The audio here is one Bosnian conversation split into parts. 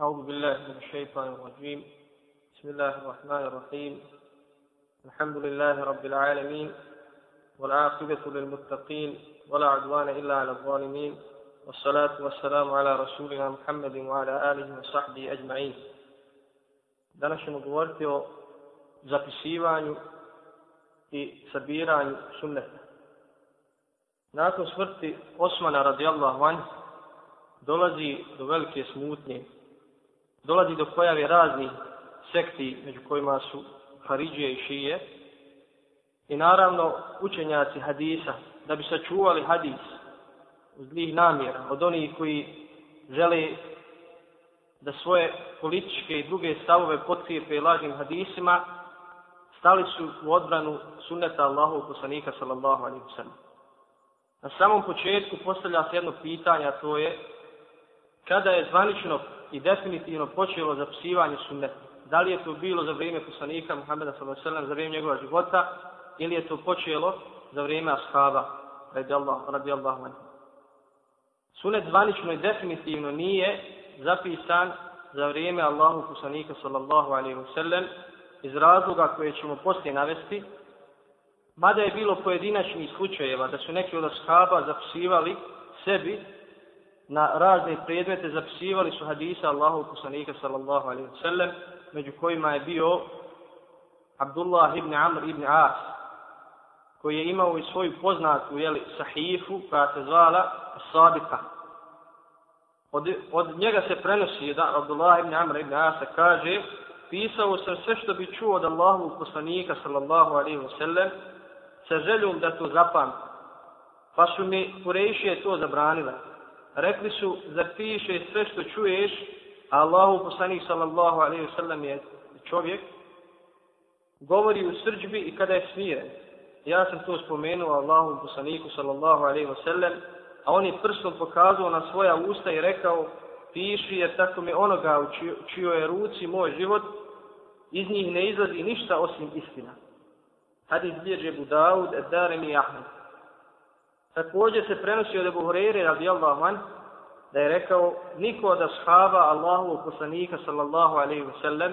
أعوذ بالله من الشيطان الرجيم. بسم الله الرحمن الرحيم. الحمد لله رب العالمين والعاقبة للمتقين ولا عدوان إلا على الظالمين والصلاة والسلام على رسولنا محمد وعلى آله وصحبه أجمعين. Danas ćemo govoriti o zapisivanju i sabiranju sunneta. Nakon smrti Osmana radijallahu anhu dolazi do velike smutnje. Dolazi do pojave raznih sekti među kojima su Haridžije i Šije i naravno učenjaci hadisa da bi sačuvali hadis uz zlih namjera od onih koji žele da svoje političke i druge stavove potkrijepe lažnim hadisima stali su u odbranu sunneta Allahu poslanika sallallahu alaihi wa. Na samom početku postavlja se jedno pitanje, a to je kada je zvanično i definitivno počelo zapisivanje sunneta. Da li je to bilo za vrijeme poslanika Muhammeda s.a.v. za vrijeme njegova života ili je to počelo za vrijeme ashaba radijallahu anhu. Sunnet zvanično i definitivno nije zapisan za vrijeme Allahu poslanika sallallahu alaihi wa sallam iz razloga koje ćemo poslije navesti, mada je bilo pojedinačnih slučajeva da su neki od ashaba zapisivali sebi na razne predmete zapisivali su hadisa Allahu poslanika sallallahu alaihi wa sallam, među kojima je bio Abdullah ibn Amr ibn As, koji je imao i svoju poznatu jeli, sahifu koja se zvala Sabika. Od, od njega se prenosi da Abdullah ibn Amr ibn As kaže pisao sam sve što bi čuo od Allahu poslanika sallallahu alaihi wa sallam sa željom da to zapam. Pa su mi Kurejšije to zabranile rekli su, zapiše sve što čuješ, a Allahu poslanik sallallahu alaihi wasallam je čovjek, govori u srđbi i kada je smiren. Ja sam to spomenuo Allahu poslaniku sallallahu alaihi wasallam, a on je prstom pokazao na svoja usta i rekao, piši jer tako mi onoga u čijoj je ruci moj život, iz njih ne izlazi ništa osim istina. Hadis bilježe Budaud, Edarem i Ahmed. Također se prenosi od Ebu Hureyre radijallahu an, da je rekao, niko od ashaba Allahu poslanika sallallahu alaihi wa sallam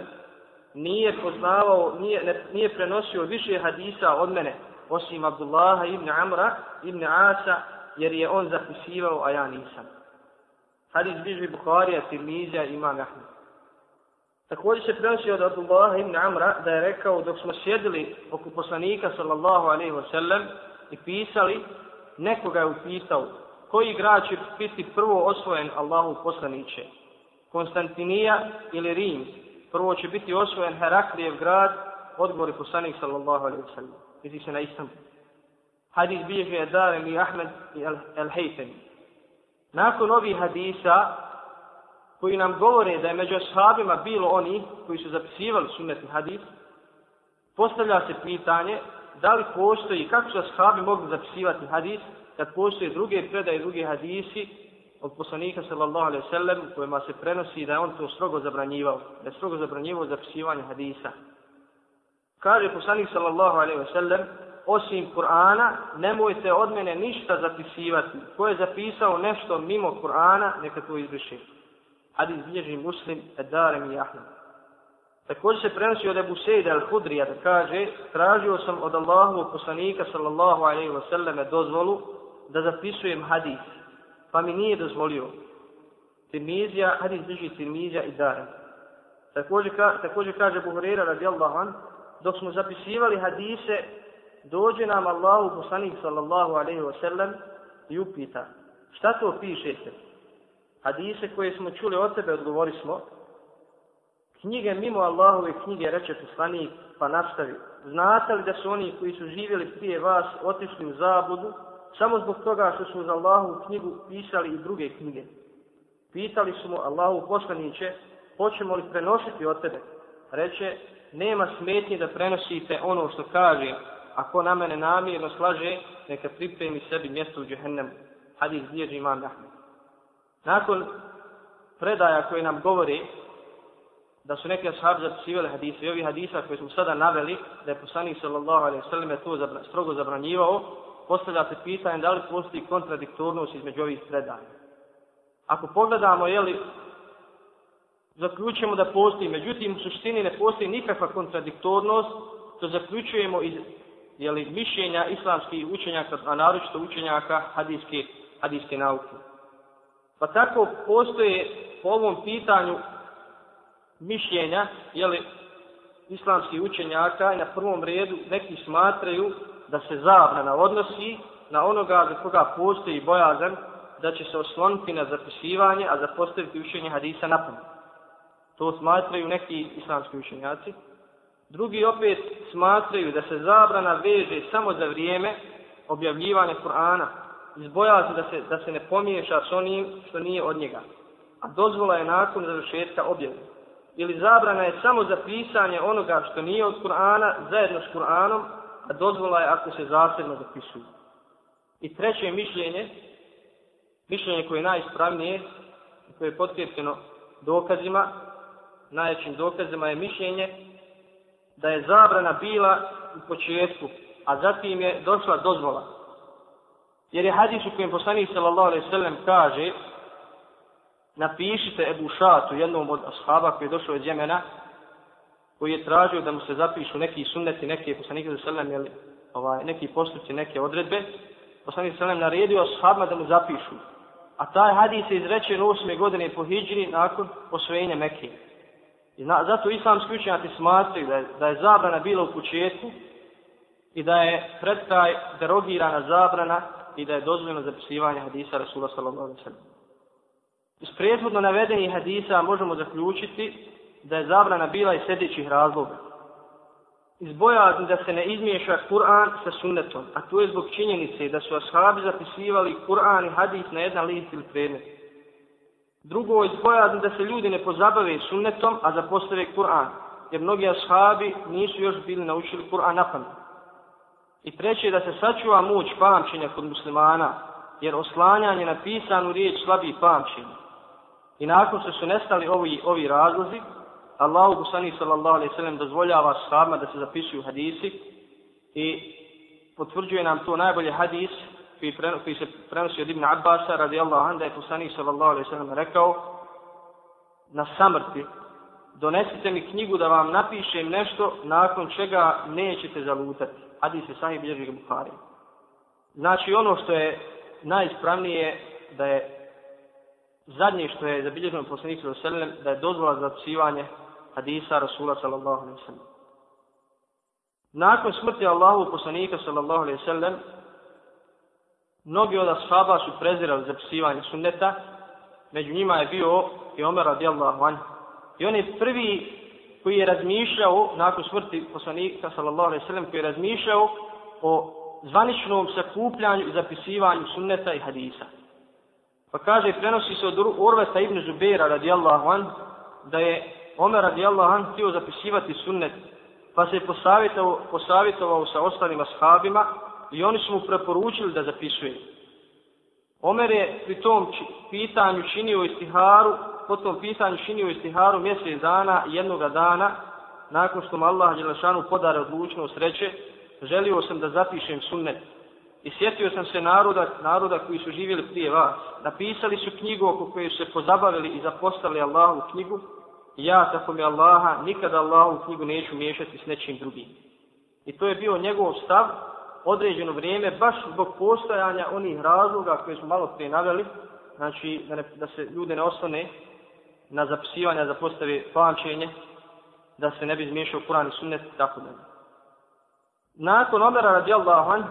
nije poznavao, nije, ne, nije prenosio više hadisa od mene, osim Abdullaha ibn Amra ibn Asa, jer je on zapisivao, a ja nisam. Hadis bliži Bukharija, Tirmizija, imam Ahmed. Također se prenosi od Abdullaha ibn Amra da je rekao dok smo sjedili oko poslanika sallallahu alaihi wa sallam i pisali nekoga je upitao koji grad će biti prvo osvojen Allahu poslaniće, Konstantinija ili Rim, prvo će biti osvojen Heraklijev grad, odgovori poslanik sallallahu alaihi wa sallam, misli se na istom. Hadis bilježi je Darem i Ahmed i El-Hejtemi. Nakon ovih hadisa, koji nam govore da je među ashabima bilo oni koji su zapisivali sunnetni hadis, postavlja se pitanje da li postoji, kako su ashabi mogli zapisivati hadis, kad postoje druge predaje, druge hadisi od poslanika sallallahu alaihi sallam, kojima se prenosi da je on to strogo zabranjivao, da je strogo zabranjivao zapisivanje hadisa. Kaže poslanik sallallahu alaihi sallam, osim Kur'ana, nemojte od mene ništa zapisivati. Ko je zapisao nešto mimo Kur'ana, neka to izbriše. Hadis bilježi muslim, edarem i ahmed. Također se prenosi od Ebu Sejda al-Hudrija da kaže, tražio sam od Allahovog poslanika sallallahu alaihi wa sallame dozvolu da zapisujem hadis, pa mi nije dozvolio. Tirmizija, hadis drži Tirmizija i Darem. Također, ka, također kaže Buhurera radijallahu an, dok smo zapisivali hadise, dođe nam Allahu poslanik sallallahu alaihi wa sallam i upita, šta to pišete? Hadise koje smo čuli od tebe, odgovori smo, knjige mimo Allahove knjige reče poslanik, pa nastavi. Znate li da su oni koji su živjeli prije vas otišli u zabudu, samo zbog toga što su uz Allahovu knjigu pisali i druge knjige? Pitali su mu Allahu poslaniće, hoćemo li prenositi od tebe? Reče, nema smetnje da prenosite ono što kaže, ako na mene namjerno slaže, neka pripremi sebi mjesto u džehennemu. Hadis bilježi imam Ahmed. Nakon predaja koje nam govori da su neki ashabi zapisivali hadise i ovi hadisa koje smo sada naveli, da je poslanik sallallahu alaihi sallam to zabra, strogo zabranjivao, postavlja se pitanje da li postoji kontradiktornost između ovih predanja. Ako pogledamo, je li, zaključujemo da postoji. Međutim, u suštini ne postoji nikakva kontradiktornost, to zaključujemo iz jeli, mišljenja islamskih učenjaka, a naročito učenjaka hadijske, hadijske nauke. Pa tako postoje po ovom pitanju mišljenja, jeli, islamskih učenjaka i na prvom redu neki smatraju da se zabrana odnosi na onoga za koga postoji bojazan da će se osloniti na zapisivanje, a zapostaviti učenje hadisa na pamet. To smatraju neki islamski učenjaci. Drugi opet smatraju da se zabrana veže samo za vrijeme objavljivanja Kur'ana, izbojazi da se, da se ne pomiješa s onim što nije od njega, a dozvola je nakon završetka objavljena. Ili zabrana je samo za pisanje onoga što nije od Kur'ana zajedno s Kur'anom, a dozvola je ako se zasebno zapisuju. I treće mišljenje, mišljenje koje je najispravnije, koje je potkrijepljeno dokazima, najjačim dokazima je mišljenje da je zabrana bila u početku, a zatim je došla dozvola. Jer je hadis u kojem poslanik sallallahu alaihi sallam kaže napišite Ebu Šatu, jednom od ashaba koji je došao iz Jemena, koji je tražio da mu se zapišu neki sunneti, neke poslanike sallallahu alaihi sallam, ovaj, neki postupci, neke odredbe, poslanik sallallahu alaihi sallam naredio ashabima da mu zapišu. A taj hadis je izrečen 8. godine po hijđri nakon osvojenja Mekke. I na, zato islamski učenjati smatruju da je, da je zabrana bila u početku i da je pred kraj derogirana zabrana i da je dozvoljeno zapisivanje hadisa Rasula sallallahu alaihi sallam. Iz prethodno navedenih hadisa možemo zaključiti da je zabrana bila iz sljedećih razloga. Iz bojazni da se ne izmiješa Kur'an sa sunnetom, a to je zbog činjenice da su ashabi zapisivali Kur'an i hadis na jedan list ili predmet. Drugo, iz bojazni da se ljudi ne pozabave sunnetom, a zapostave Kur'an. Jer mnogi ashabi nisu još bili naučili Kur'an na pamet. I treće, da se sačuva moć pamćenja kod muslimana, jer oslanjanje na pisanu riječ slabi pamćenje. I nakon što su nestali ovi, ovi razlozi, Allahu Gusani sallallahu alaihi sallam dozvoljava sahabima da se zapisuju hadisi i potvrđuje nam to najbolje hadis koji, pre, koji se prenosi od Ibn Abbasa radijallahu anhu da je poslanik sallallahu alaihi sallam rekao na samrti donesite mi knjigu da vam napišem nešto nakon čega nećete zalutati. Hadis je sahih bilježi Bukhari. Znači ono što je najispravnije da je zadnje što je zabilježeno poslanik sallallahu alaihi da je dozvola za zapisivanje hadisa Rasula sallallahu alejhi ve sellem. Nakon smrti Allahu poslanika sallallahu alejhi ve sellem mnogi od ashaba su prezirali zapisivanje sunneta, među njima je bio i Omer radijallahu anhu. I on je prvi koji je razmišljao, nakon smrti poslanika sallallahu alejhi ve sellem koji je razmišljao o zvaničnom sakupljanju i zapisivanju sunneta i hadisa. Pa kaže, prenosi se od Urveta ibn Zubera radijallahu an, da je Omer radijallahu an htio zapisivati sunnet, pa se je posavjetovao, posavjetovao sa ostalim ashabima, i oni su mu preporučili da zapisuje. Omer je pri tom pitanju činio istiharu, po tom pitanju činio istiharu mjesec dana i jednoga dana, nakon što mu Allah Đelešanu podare odlučnost reče, želio sam da zapišem sunnet. I sjetio sam se naroda, naroda koji su živjeli prije vas. Napisali su knjigu oko koje su se pozabavili i zapostavili Allahu knjigu. Ja, tako mi Allaha, nikada Allahu knjigu neću miješati s nečim drugim. I to je bio njegov stav određeno vrijeme, baš zbog postojanja onih razloga koje smo malo prije naveli, znači da, ne, da se ljude ne ostane na zapisivanje, da postave pamćenje, da se ne bi zmiješao Kur'an i sunnet, tako da. Nakon Omera radijallahu an,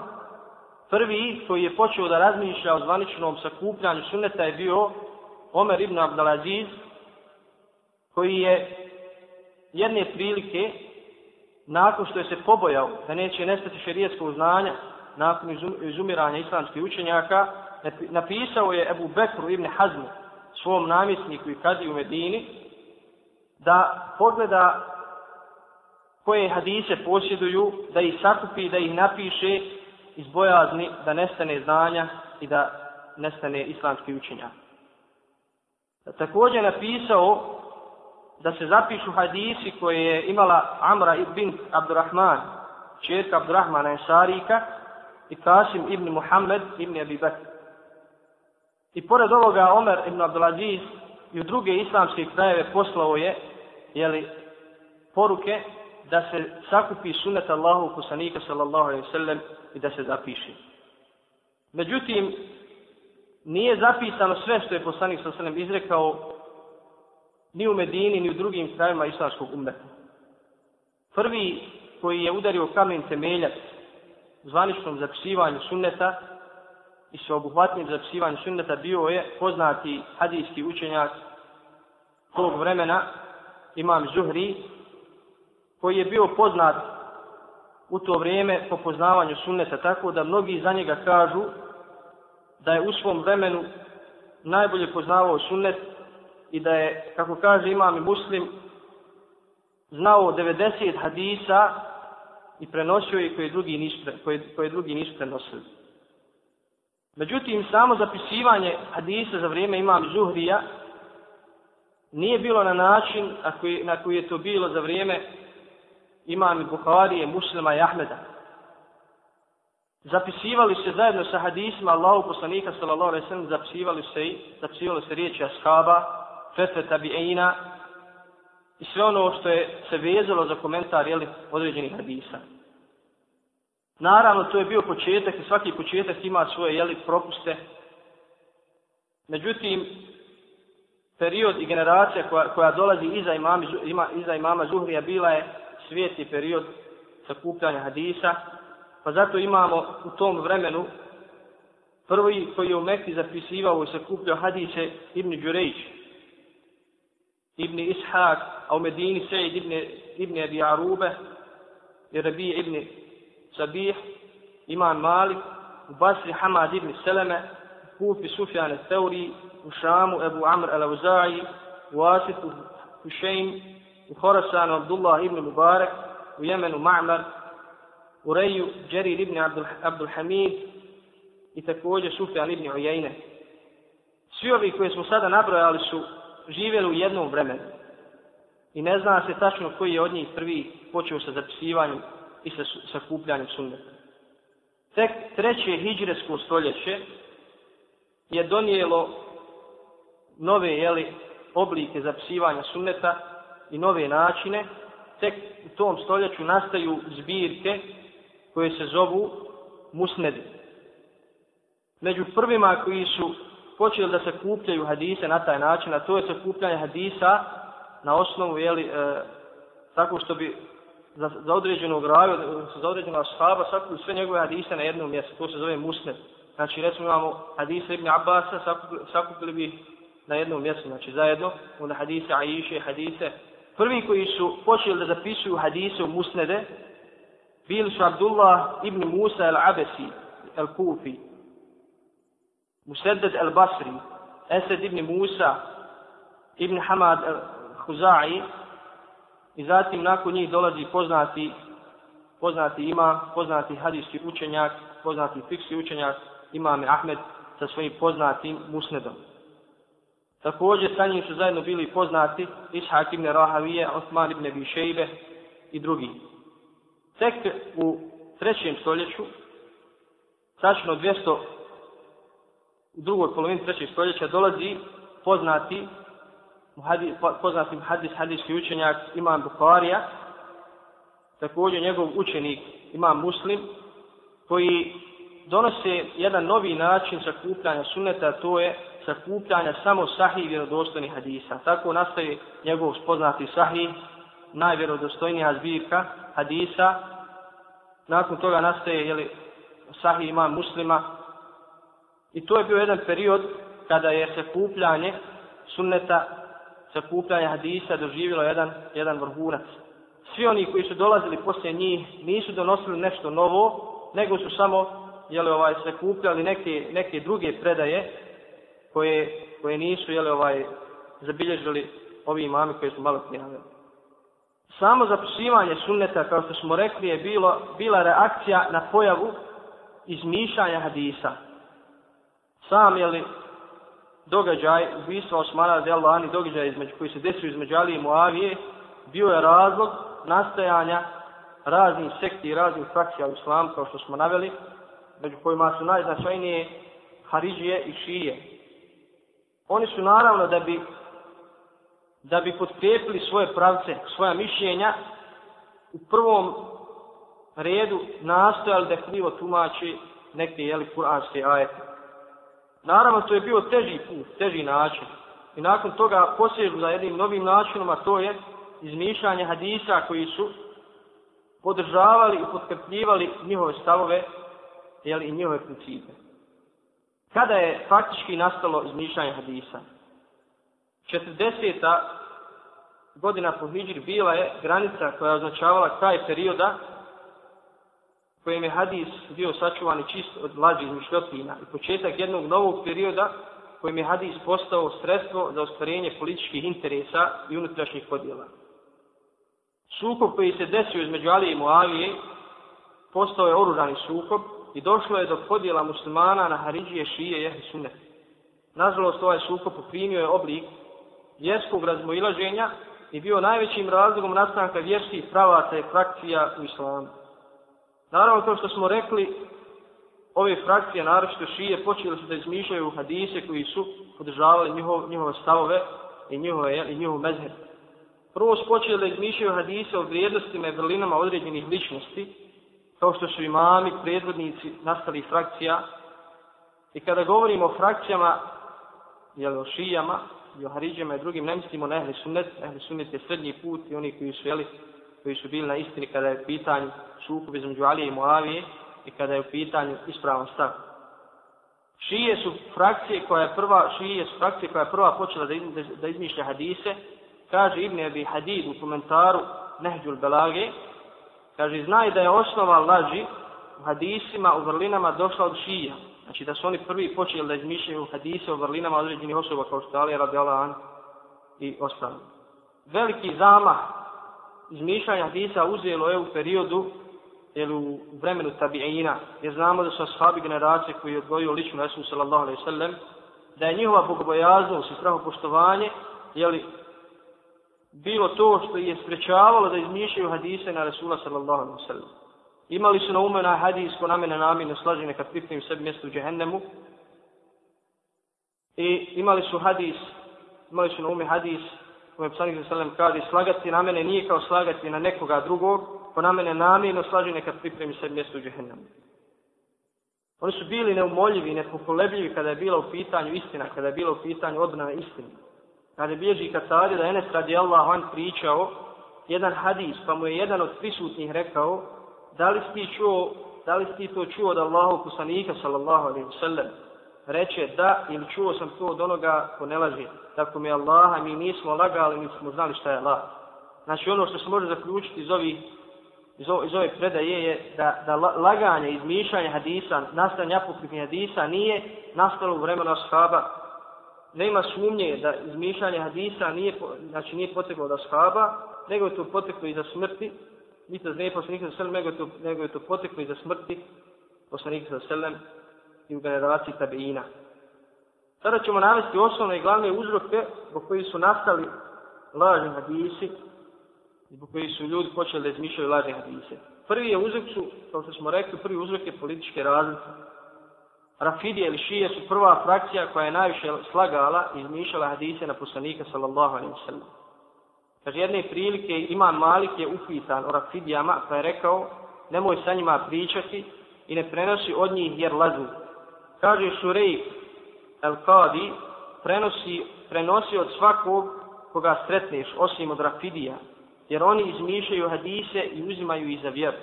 prvi koji je počeo da razmišlja o zvaničnom sakupljanju sunneta je bio Omer ibn Abdelaziz, koji je jedne prilike nakon što je se pobojao da neće nestati šerijetskog znanja nakon izumiranja islamskih učenjaka, napisao je Ebu Bekru ibn Hazmu svom namjesniku i kadi u Medini da pogleda koje hadise posjeduju, da ih sakupi, da ih napiše iz bojazni da nestane znanja i da nestane islamski učenja. Također napisao da se zapišu hadisi koje je imala Amra ibn Abdurrahman, čerka Abdurrahmana Ensarika i Kasim ibn Muhammed ibn Abi Bakr. I pored ovoga Omer ibn Abdulaziz i u druge islamske krajeve poslao je jeli, poruke da se sakupi sunet Allahu kusanika sallallahu alaihi sallam i da se zapiše. Međutim, nije zapisano sve što je poslanik sa alaihi izrekao ni u Medini, ni u drugim krajima islamskog umeta. Prvi koji je udario kamen temeljac zvaničnom zapisivanju sunneta i sveobuhvatnim zapisivanju sunneta bio je poznati hadijski učenjak tog vremena, imam Zuhri, koji je bio poznat u to vrijeme po poznavanju sunneta, tako da mnogi za njega kažu da je u svom vremenu najbolje poznavao sunnet i da je, kako kaže imam i muslim, znao 90 hadisa i prenosio ih koje drugi nisu, koje, koje drugi nisu prenosili. Međutim, samo zapisivanje hadisa za vrijeme imam Zuhrija nije bilo na način na koji, na koji je to bilo za vrijeme imam Buharije, muslima i Ahmeda. Zapisivali se zajedno sa hadisima Allahu poslanika sallallahu alejhi ve sellem zapisivali se i zapisivali se riječi ashaba, fetve tabiina i sve ono što je se vezalo za komentar jeli, određenih hadisa. Naravno, to je bio početak i svaki početak ima svoje jeli, propuste. Međutim, period i generacija koja, koja dolazi iza imami, ima, iza imama Zuhrija bila je svijeti period sakupljanja hadisa, pa zato imamo u tom vremenu prvi koji je u Mekti zapisivao i sakupljao hadise Ibn Đurejć, Ibn Ishak, a u Medini Sejid Ibn, Ibn Abi Arube, i Rabi Ibn Sabih, Imam Malik, u Basri Hamad Ibn Seleme, u Kufi Sufjan Theuri, u Šamu Ebu Amr al-Auza'i, u Asifu Hušein, u Horašanu Abdullah ibn Mubarak, u Jemenu Ma'mar, u Reju Džerir ibn Abdul, Abdul Hamid i također Sufjan ibn Ujajne. Svi ovi koje smo sada nabrojali su živjeli u jednom vremenu. I ne zna se tačno koji je od njih prvi počeo sa zapisivanjem i sa sakupljanjem sunneta. Tek treće hijđresko stoljeće je donijelo nove jeli, oblike zapisivanja sunneta i nove načine, tek u tom stoljeću nastaju zbirke koje se zovu musnedi. Među prvima koji su počeli da se kupljaju hadise na taj način, a to je sakupljanje hadisa na osnovu, jeli, e, tako što bi za, za određenog raju, za određenog ashaba, sakupili sve njegove hadise na jednom mjestu, to se zove musned. Znači, recimo imamo hadise Ibn Abbasa, sakupili, sakupili bi na jednom mjestu, znači zajedno, onda hadise Aisha, hadise. Prvi koji su počeli da zapisuju hadise u musnede, bili su Abdullah ibn Musa al-Abesi, al-Kufi, Musaddad al-Basri, Esed ibn Musa, ibn Hamad al-Huzai, i zatim nakon njih dolazi poznati poznati ima, poznati hadijski učenjak, poznati fikski učenjak, imame Ahmed sa svojim poznatim musnedom. Također sa njim su zajedno bili poznati Ishak ibn Rahavije, Osman ibn Bišejbe i drugi. Tek u trećem stoljeću, tačno 200, u drugoj polovini trećeg stoljeća, dolazi poznati poznati hadis, hadijski učenjak Imam Bukharija, također njegov učenik Imam Muslim, koji donose jedan novi način sakupljanja sunneta, to je sakupljanja samo sahih vjerodostojnih hadisa. Tako nastaje njegov spoznati sahih, najvjerodostojnija zbirka hadisa. Nakon toga nastaje jeli, sahih imam muslima. I to je bio jedan period kada je sakupljanje sunneta, sakupljanje hadisa doživjelo jedan, jedan vrhunac. Svi oni koji su dolazili poslije njih nisu donosili nešto novo, nego su samo jeli, ovaj, sakupljali neke, neke druge predaje koje, koje nisu jeli, ovaj, zabilježili ovi imami koji su malo prijavili. Samo zapisivanje sunneta, kao što smo rekli, je bilo, bila reakcija na pojavu izmišljanja hadisa. Sam, jeli, događaj, ubistva Osmana Zelani, događaj između, koji se desio između Ali i Muavije, bio je razlog nastajanja raznih sekti i raznih frakcija u islamu, kao što smo naveli, među kojima su najznačajnije Haridžije i Šije. Oni su naravno da bi da bi potkrijepili svoje pravce, svoja mišljenja, u prvom redu nastojali da krivo tumači neke jeli kuranske ajete. Naravno, to je bio teži put, teži način. I nakon toga posježu za jednim novim načinom, a to je izmišljanje hadisa koji su podržavali i potkrpljivali njihove stavove jeli, i njihove principe. Kada je faktički nastalo izmišljanje hadisa? 40. godina po Hidžri bila je granica koja je označavala kraj perioda kojem je hadis bio sačuvan i čist od laži izmišljotina i početak jednog novog perioda kojim je hadis postao sredstvo za ostvarenje političkih interesa i unutrašnjih podjela. Sukob koji se desio između Alije i Moavije postao je oružani sukob i došlo je do podjela muslimana na Haridžije, Šije i Ehli Sunnet. Nažalost, ovaj sukob poprimio je oblik vjerskog razmoilaženja i bio najvećim razlogom nastanka vjerskih pravaca i frakcija u islamu. Naravno, kao što smo rekli, ove frakcije, naročito šije, počeli su da izmišljaju hadise koji su podržavali njihov, njihove stavove i njihove, i njihov mezheb. Prvo su počeli da izmišljaju hadise o vrijednostima i vrlinama određenih ličnosti, kao što su imami, predvodnici nastali frakcija. I kada govorimo o frakcijama, jel, o šijama, i o haridžama i drugim, ne mislimo na ehli sunnet. Ehli sunnet je srednji put i oni koji su, jeli, koji su bili na istini kada je pitanje sukup između Alije i Moavije i kada je u pitanju ispravan stav. Šije su frakcije koja je prva, šije su frakcije koja je prva počela da, da, da izmišlja hadise. Kaže Ibn Abi Hadid u komentaru Nehđul Belage, kaže, znaj da je osnova laži u hadisima, u vrlinama došla od šija. Znači da su oni prvi počeli da izmišljaju hadise o vrlinama određenih osoba kao što je Ali Radialan i ostali. Veliki zamah izmišljanja hadisa uzelo je u periodu ili u vremenu tabi'ina, jer znamo da su ashabi generacije koji je odgojio lično Resul sallallahu alaihi sallam, da je njihova bogobojaznost i strahopoštovanje, jeli, bilo to što je sprečavalo da izmišljaju hadise na Rasula sallallahu alaihi sallam. Imali su na ume na hadis ko namene namine slažene kad pripremim sebi mjesto u džehennemu. I imali su hadis, imali su na ume hadis u je psanik za sallam kaže slagati na mene nije kao slagati na nekoga drugog, ko na mene namjerno neka nekad pripremi sebi mjesto u džehennemu. Oni su bili neumoljivi, nepokolebljivi kada je bila u pitanju istina, kada je bila u pitanju odbrana istine. Kada je bježi kad sadi da Enes radi Allah on pričao jedan hadis, pa mu je jedan od prisutnih rekao, da li si čuo, da li si to čuo od Allahu kusanika sallallahu alaihi wa sallam, reče da ili čuo sam to od onoga ko ne laži. Tako mi je Allaha, mi nismo lagali, nismo znali šta je Allah. Znači ono što se može zaključiti iz ovih iz, ove, iz ove predaje je da, da laganje, izmišljanje hadisa, nastanje apokrifnih hadisa nije nastalo u vremenu ashaba. Nema sumnje da izmišljanje hadisa nije, znači nije poteklo od ashaba, nego je to poteklo iza smrti. niti da znaje poslanik sa selem, nego, nego je to poteklo iza smrti poslanika sa selem i u generaciji tabeina. Sada ćemo navesti osnovne i glavne uzroke zbog koji su nastali lažni hadisi, zbog koji su ljudi počeli da izmišljaju lažne hadise. Prvi je uzrok su, kao što smo rekli, prvi uzrok je političke razlike. Rafidije ili šije su prva frakcija koja je najviše slagala i izmišljala hadise na poslanika sallallahu alaihi wa sallam. Kaže, jedne prilike Imam Malik je upitan o Rafidijama pa je rekao nemoj sa njima pričati i ne prenosi od njih jer lažu. Kaže Šurej El-Kadi, prenosi, prenosi od svakog koga sretneš, osim od Rafidija, jer oni izmišljaju hadise i uzimaju ih za vjeru.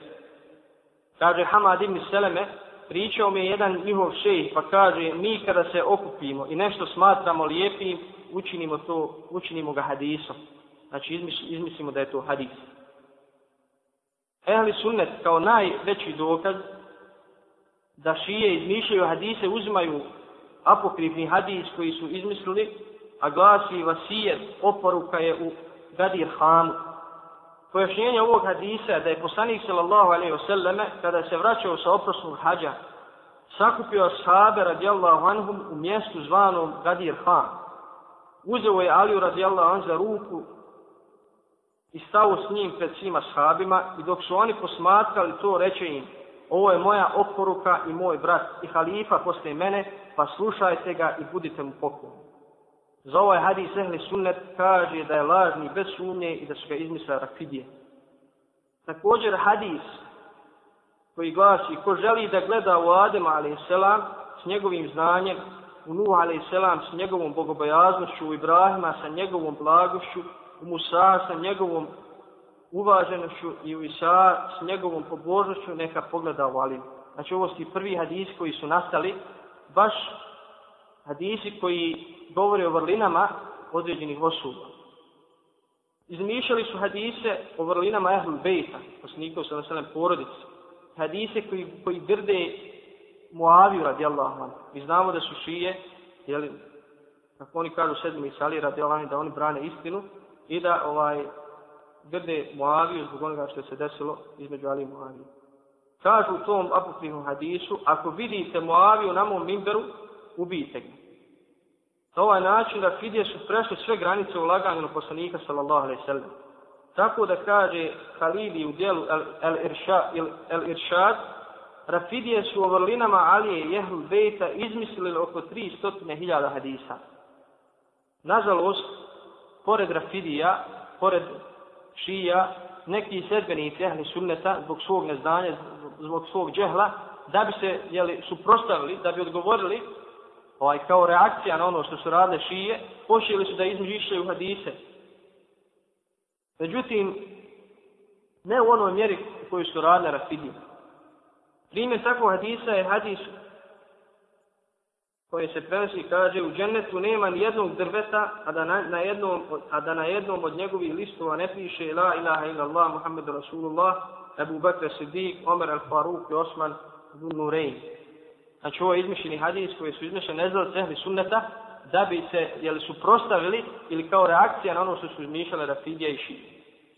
Kaže Hamad ibn Seleme, pričao mi je jedan njihov šejh, pa kaže, mi kada se okupimo i nešto smatramo lijepim, učinimo to, učinimo ga hadisom. Znači izmislimo da je to hadis. Ehli sunnet kao najveći dokaz da šije izmišljaju hadise, uzimaju apokrifni hadis koji su izmislili, a glasi vasijet oporuka je u Gadir Hanu. Pojašnjenje ovog hadisa da je poslanik sallallahu alaihi wa sallame kada se vraćao sa oprosnog hađa sakupio ashabe radijallahu anhum u mjestu zvanom Gadir Han. Uzeo je Aliju radijallahu anhu za ruku i stao s njim pred svima ashabima i dok su oni posmatrali to reče im ovo je moja oporuka i moj brat i halifa posle mene, pa slušajte ga i budite mu pokloni za ovaj hadis ehli sunnet kaže da je lažni bez sumnje i da su ga izmisla rafidije. Također hadis koji glasi ko želi da gleda u Adema a.s. s njegovim znanjem, u Nuh a.s. s njegovom bogobojaznošću, u Ibrahima sa njegovom blagošću, u Musa sa njegovom uvaženošću i u Isa s njegovom pobožnošću neka pogleda u Alim. Znači ovo su prvi hadisi koji su nastali, baš hadisi koji govore o vrlinama određenih osoba. Izmišljali su hadise o vrlinama Ahlul Bejta, poslanikov sa naselem porodice. Hadise koji, koji grde Muaviju radijallahu anhu. Mi znamo da su šije, jeli, kako oni kažu sedmi sali radijallahu anhu, da oni brane istinu i da ovaj grde Muaviju zbog onoga što se desilo između Ali i Muaviju. Kažu u tom apokrifnom hadisu, ako vidite Muaviju na mom mimberu, ubijte ga. Na ovaj način da su prešli sve granice ulaganja na poslanika sallallahu alaihi sallam. Tako da kaže Halili u dijelu El-Iršad, El, El Rafidije su u vrlinama Alije i Jehlul Bejta izmislili oko 300.000 hadisa. Nažalost, pored Rafidija, pored Šija, neki sedbenici Ehli Sunneta, zbog svog neznanja, zbog svog džehla, da bi se jeli, suprostavili, da bi odgovorili ovaj, kao reakcija na ono što su radile šije, počeli su da izmišljaju hadise. Međutim, ne u onoj mjeri koju su radile Rafidije. Primjer takvog hadisa je hadis koji se prenosi kaže u džennetu nema ni jednog drveta, a da na, na, jednom, a da na jednom od njegovih listova ne piše La ilaha illallah muhammedur Rasulullah, Ebu Bakr Siddiq, Omer Al-Faruq i Osman Nurein. Znači ovo je izmišljeni hadis koji su izmišljeni nezvali cehli sunneta da bi se jeli, su prostavili ili kao reakcija na ono što su izmišljali Rafidija i Šije.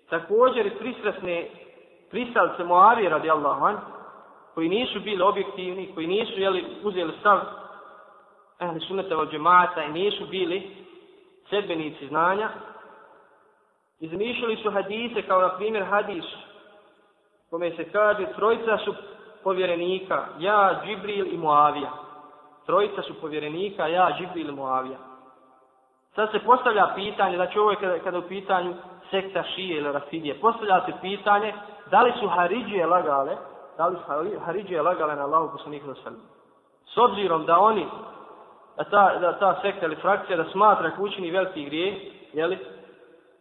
Također i pristrasne pristalice Moavije radijallahu an, koji nisu bili objektivni, koji nisu jeli, uzeli stav ehli sunneta od džemata i nisu bili sedbenici znanja, izmišljali su hadise kao na primjer hadis kome se kaže trojica su povjerenika, ja, Džibril i Muavija. Trojica su povjerenika, ja, Džibril i Muavija. Sad se postavlja pitanje, znači ovo je kada, kada u pitanju sekta šije ili rafidije, postavlja se pitanje da li su Haridžije lagale, da li su Haridžije lagale na Allahu poslaniku za S obzirom da oni, da ta, da ta sekta ili frakcija da smatra kućni veliki grije, jeli,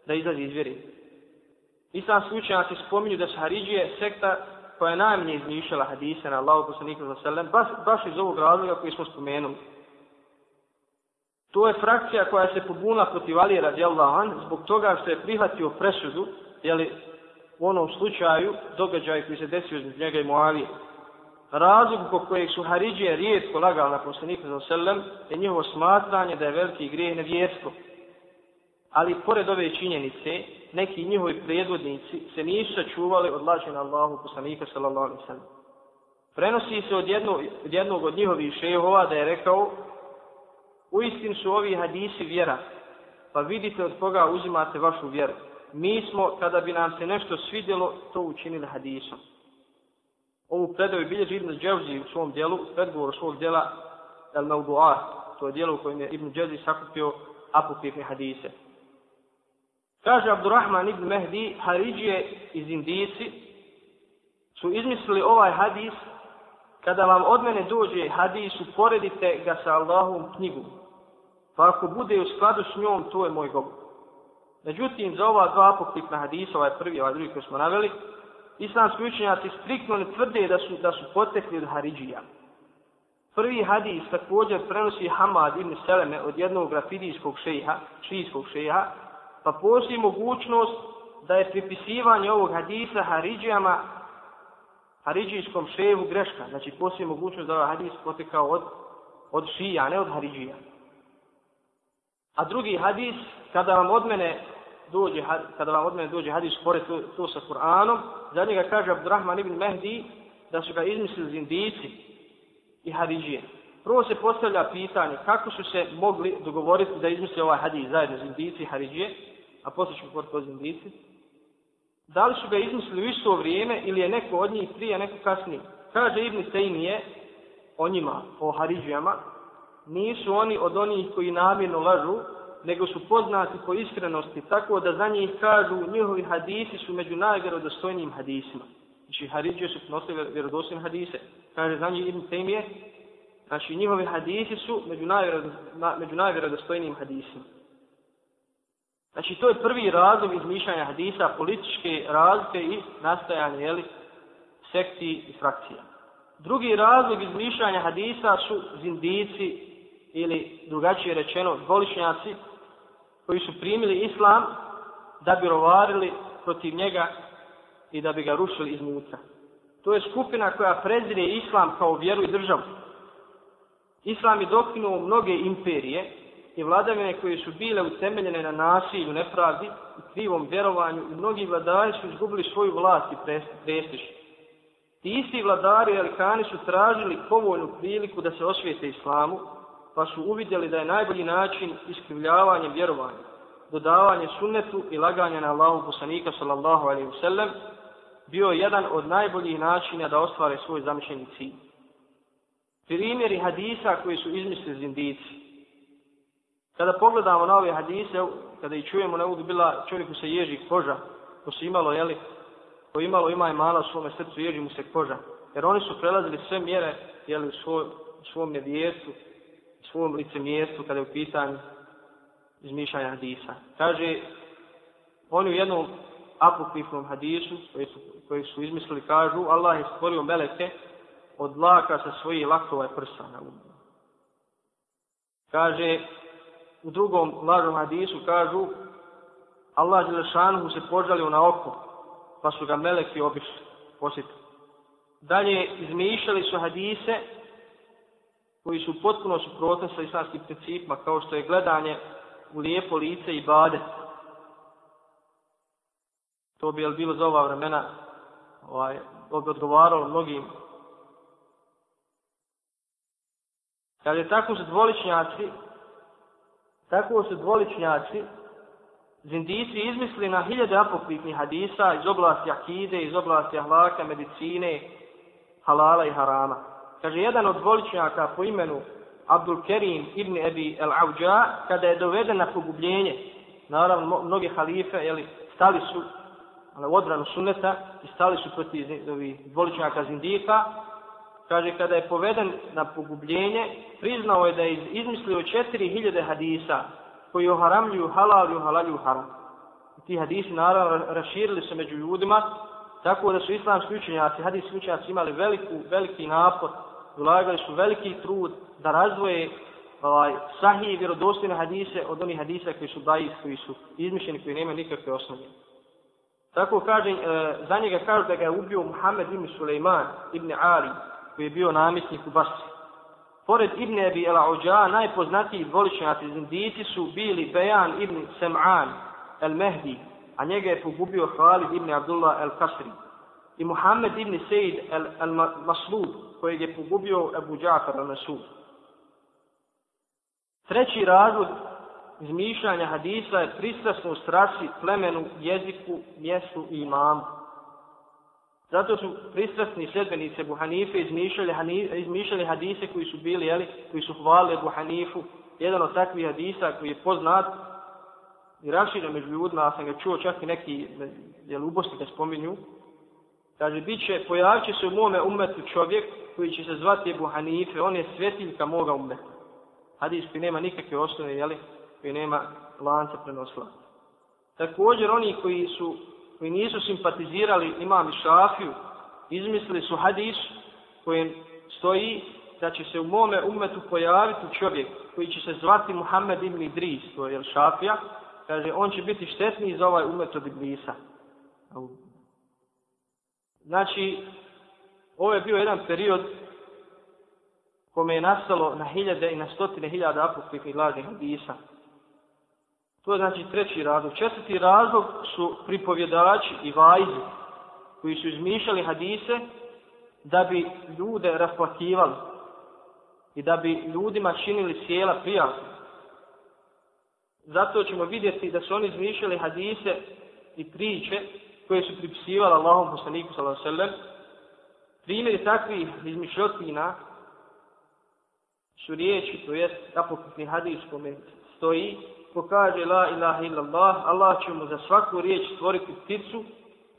da izlazi iz vjeri. Islamski učenjaci spominju da su Haridžije sekta koja je najmanje izmišljala hadise na Allahu poslaniku za selem, baš, baš iz ovog razloga koji smo spomenuli. To je frakcija koja se pobunila protiv Ali radijallahu an, zbog toga što je prihvatio presudu, jeli, u onom slučaju, događaj koji se desio između njega i Muavije. Razlog po kojeg su Haridžije rijetko lagali na poslaniku za selem, je njihovo smatranje da je veliki grijeh nevjerstvo. Ali pored ove činjenice, neki njihovi predvodnici se nisu sačuvali od lažina Allahu poslanika sallallahu alaihi sallam. Prenosi se od, jedno, od jednog od njihovih šehova da je rekao u istin su ovi hadisi vjera, pa vidite od koga uzimate vašu vjeru. Mi smo, kada bi nam se nešto svidjelo, to učinili hadisom. Ovu predaju bilježi Ibn Dževzi u svom dijelu, predgovor svog dijela El Maudu'ar, to je dijelo u kojem je Ibn Dževzi sakupio apokrifne hadise. Kaže Abdurrahman ibn Mehdi, Haridžije iz Indijici su izmislili ovaj hadis, kada vam od mene dođe hadis, uporedite ga sa Allahom knjigom. Pa ako bude u skladu s njom, to je moj govor. Međutim, za ova dva apokripna hadisa, ovaj prvi, ovaj drugi koji smo naveli, islamski učenjaci striktno ne tvrde da su, da su potekli od Haridžija. Prvi hadis također prenosi Hamad ibn Seleme od jednog grafidijskog šeha, šijskog šeha, pa postoji mogućnost da je pripisivanje ovog hadisa Haridžijama, Haridžijskom ševu greška. Znači postoji mogućnost da ovaj hadis potekao od, od šija, a ne od Haridžija. A drugi hadis, kada vam od mene dođe, kada vam od mene dođe hadis pored to, to sa Kur'anom, za njega kaže Abdurrahman ibn Mehdi da su ga izmislili zindici i Haridžije. Prvo se postavlja pitanje kako su se mogli dogovoriti da izmisle ovaj hadis zajedno zindici i Haridžije, a poslije ćemo govoriti o zindici. Da li su ga izmislili u vrijeme ili je neko od njih prije, neko kasnije? Kaže Ibn Tejmije o njima, o Haridžijama, nisu oni od onih koji namjerno lažu, nego su poznati po iskrenosti, tako da za njih kažu njihovi hadisi su među najvjerodostojnijim hadisima. Znači, Haridžije su nosili vjerodostojne hadise. Kaže za njih Ibn Taymiye, znači njihovi hadisi su među, među najvjerodostojnijim hadisima. Znači, to je prvi razlog izmišljanja hadisa, političke razlike i nastajanje, jeli, sekti i frakcija. Drugi razlog izmišljanja hadisa su zindici ili drugačije rečeno dvoličnjaci koji su primili islam da bi rovarili protiv njega i da bi ga rušili iznutra. To je skupina koja prezire islam kao vjeru i državu. Islam je dokinuo mnoge imperije i vladavine koje su bile utemeljene na nasilju, nepravdi i krivom vjerovanju i mnogi vladari su izgubili svoju vlast i prestiž. Ti isti vladari i alikani su tražili povoljnu priliku da se osvijete islamu, pa su uvidjeli da je najbolji način iskrivljavanje vjerovanja, dodavanje sunnetu i laganje na Allahu poslanika sallallahu alaihi wasallam bio jedan od najboljih načina da ostvare svoj zamišljeni cilj. Primjeri hadisa koji su izmislili zindici. Kada pogledamo na ove hadise, kada i čujemo, ne bila čovjeku se ježi koža, ko se imalo, jeli, ko imalo ima imana u svome srcu, ježi mu se koža. Jer oni su prelazili sve mjere, jeli, u, svoj, u svom nevijestu, u svom licemjerstvu, kada je u pitanju izmišljanja hadisa. Kaže, oni u jednom apokrifnom hadisu, koji su, koji su izmislili, kažu, Allah je stvorio meleke od laka sa svojih lakova i prsa na umu. Kaže, u drugom lažnom hadisu kažu, Allah Đelešanu se požalio na oko, pa su ga meleki obišli, posjetili. Dalje, izmišljali su hadise koji su potpuno suprotni sa islamskim principima, kao što je gledanje u lijepo lice i bade. To bi bilo za ova vremena, ovaj, bi odgovaralo mnogim. Kad je tako su dvoličnjaci, tako su dvoličnjaci, zindici izmislili na hiljade apokrifnih hadisa iz oblasti akide, iz oblasti ahlaka, medicine, halala i harama. Kaže, jedan od dvoličnjaka po imenu Abdul Kerim ibn Ebi El Auđa, kada je doveden na pogubljenje, naravno, mnoge halife, jeli, stali su ono, na odbranu sunneta i stali su protiv ovih dvoličnjaka zindika, kaže, kada je poveden na pogubljenje, priznao je da je izmislio 4000 hadisa koji oharamljuju halal i ohalalju haram. I ti hadisi, naravno, raširili se među ljudima, tako da su islamski učenjaci, hadijski učenjaci imali veliku, veliki napor, ulagali su veliki trud da razvoje ovaj, sahije i vjerodostojne hadise od onih hadisa koji su dajis, koji su izmišljeni, koji nemaju nikakve osnovne. Tako kaže, e, za njega kažu da ga je ubio Muhammed ibn Suleiman ibn Ali, koji je bio namjesnik u Basri. Pored Ibn Abi El Auđa, najpoznatiji dvoličnjaci zindici su bili Bejan ibn Sem'an El Mehdi, a njega je pogubio Khalid ibn Abdullah El Kasri. I Muhammed ibn Sejid El, El Maslud, kojeg je pogubio Abu Džafar El Masud. Treći razlog izmišljanja hadisa je pristrasnost rasi, plemenu, jeziku, mjestu i imamu. Zato su pristrasni sljedbenici Ebu Hanife izmišljali, izmišljali hadise koji su bili, jeli, koji su hvalili Ebu Hanifu. Jedan od takvih hadisa koji je poznat i raširen među ljudima, a sam ga čuo čak i neki jel, ubosti da spominju. Kaže, bit će, pojavit će se u mome umetu čovjek koji će se zvati Ebu Hanife, on je svetiljka moga umeta. Hadis koji nema nikakve osnove, jeli, koji nema lanca prenosla. Također oni koji su koji nisu simpatizirali imam Šafiju, izmislili su hadis kojim stoji da će se u mome umetu pojaviti čovjek koji će se zvati Muhammed ibn Idris, to je Šafija, kaže, on će biti štetniji za ovaj umet od Iblisa. Znači, ovo je bio jedan period kome je nastalo na hiljade i na stotine hiljada apokrifnih lažnih hadisa. To je znači treći razlog. Četvrti razlog su pripovjedači i vajzi koji su izmišljali hadise da bi ljude rasplakivali i da bi ljudima činili sjela prijatno. Zato ćemo vidjeti da su oni izmišljali hadise i priče koje su pripisivali Allahom poslaniku sallam. Primjeri takvih izmišljotina su riječi, to jest apokritni hadis kome stoji ko kaže la ilaha illallah, Allah će mu za svaku riječ stvoriti pticu,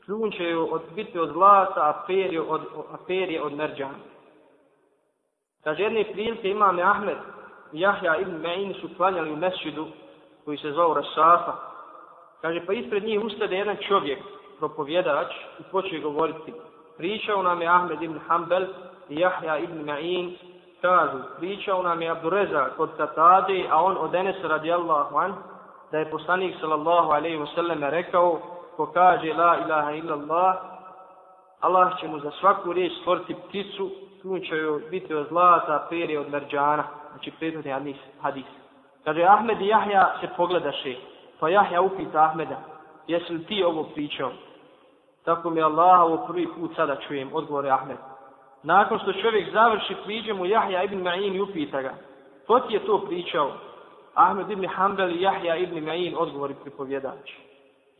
kljun će joj od, biti od zlata, a perje od, a perje od merđana. Kaže, jedne prilike imame Ahmed i Jahja ibn Ma'in su klanjali u mesjidu koji se zvao Rasafa. Kaže, pa ispred njih ustade jedan čovjek, propovjedač, i počeo govoriti. Pričao nam je Ahmed ibn Hanbel i Jahja ibn Ma'in, kažu, pričao nam je Abdureza kod Katade, a on od Enesa radijallahu an, da je poslanik sallallahu alaihi wasallam rekao, ko kaže la ilaha illallah, Allah će mu za svaku riječ stvoriti pticu, tu će joj biti od zlata, perje od merđana, znači prethodni hadis. hadis. Kaže, Ahmed i Jahja se pogledaše, pa Jahja upita Ahmeda, jesi li ti ovo pričao? Tako mi Allah ovo prvi put sada čujem, odgovore Ahmed. Nakon što čovjek završi, priđe mu Jahja ibn Ma'in i upita ga. Ko ti je to pričao? Ahmed ibn Hanbel i Jahja ibn Ma'in odgovori pripovjedač.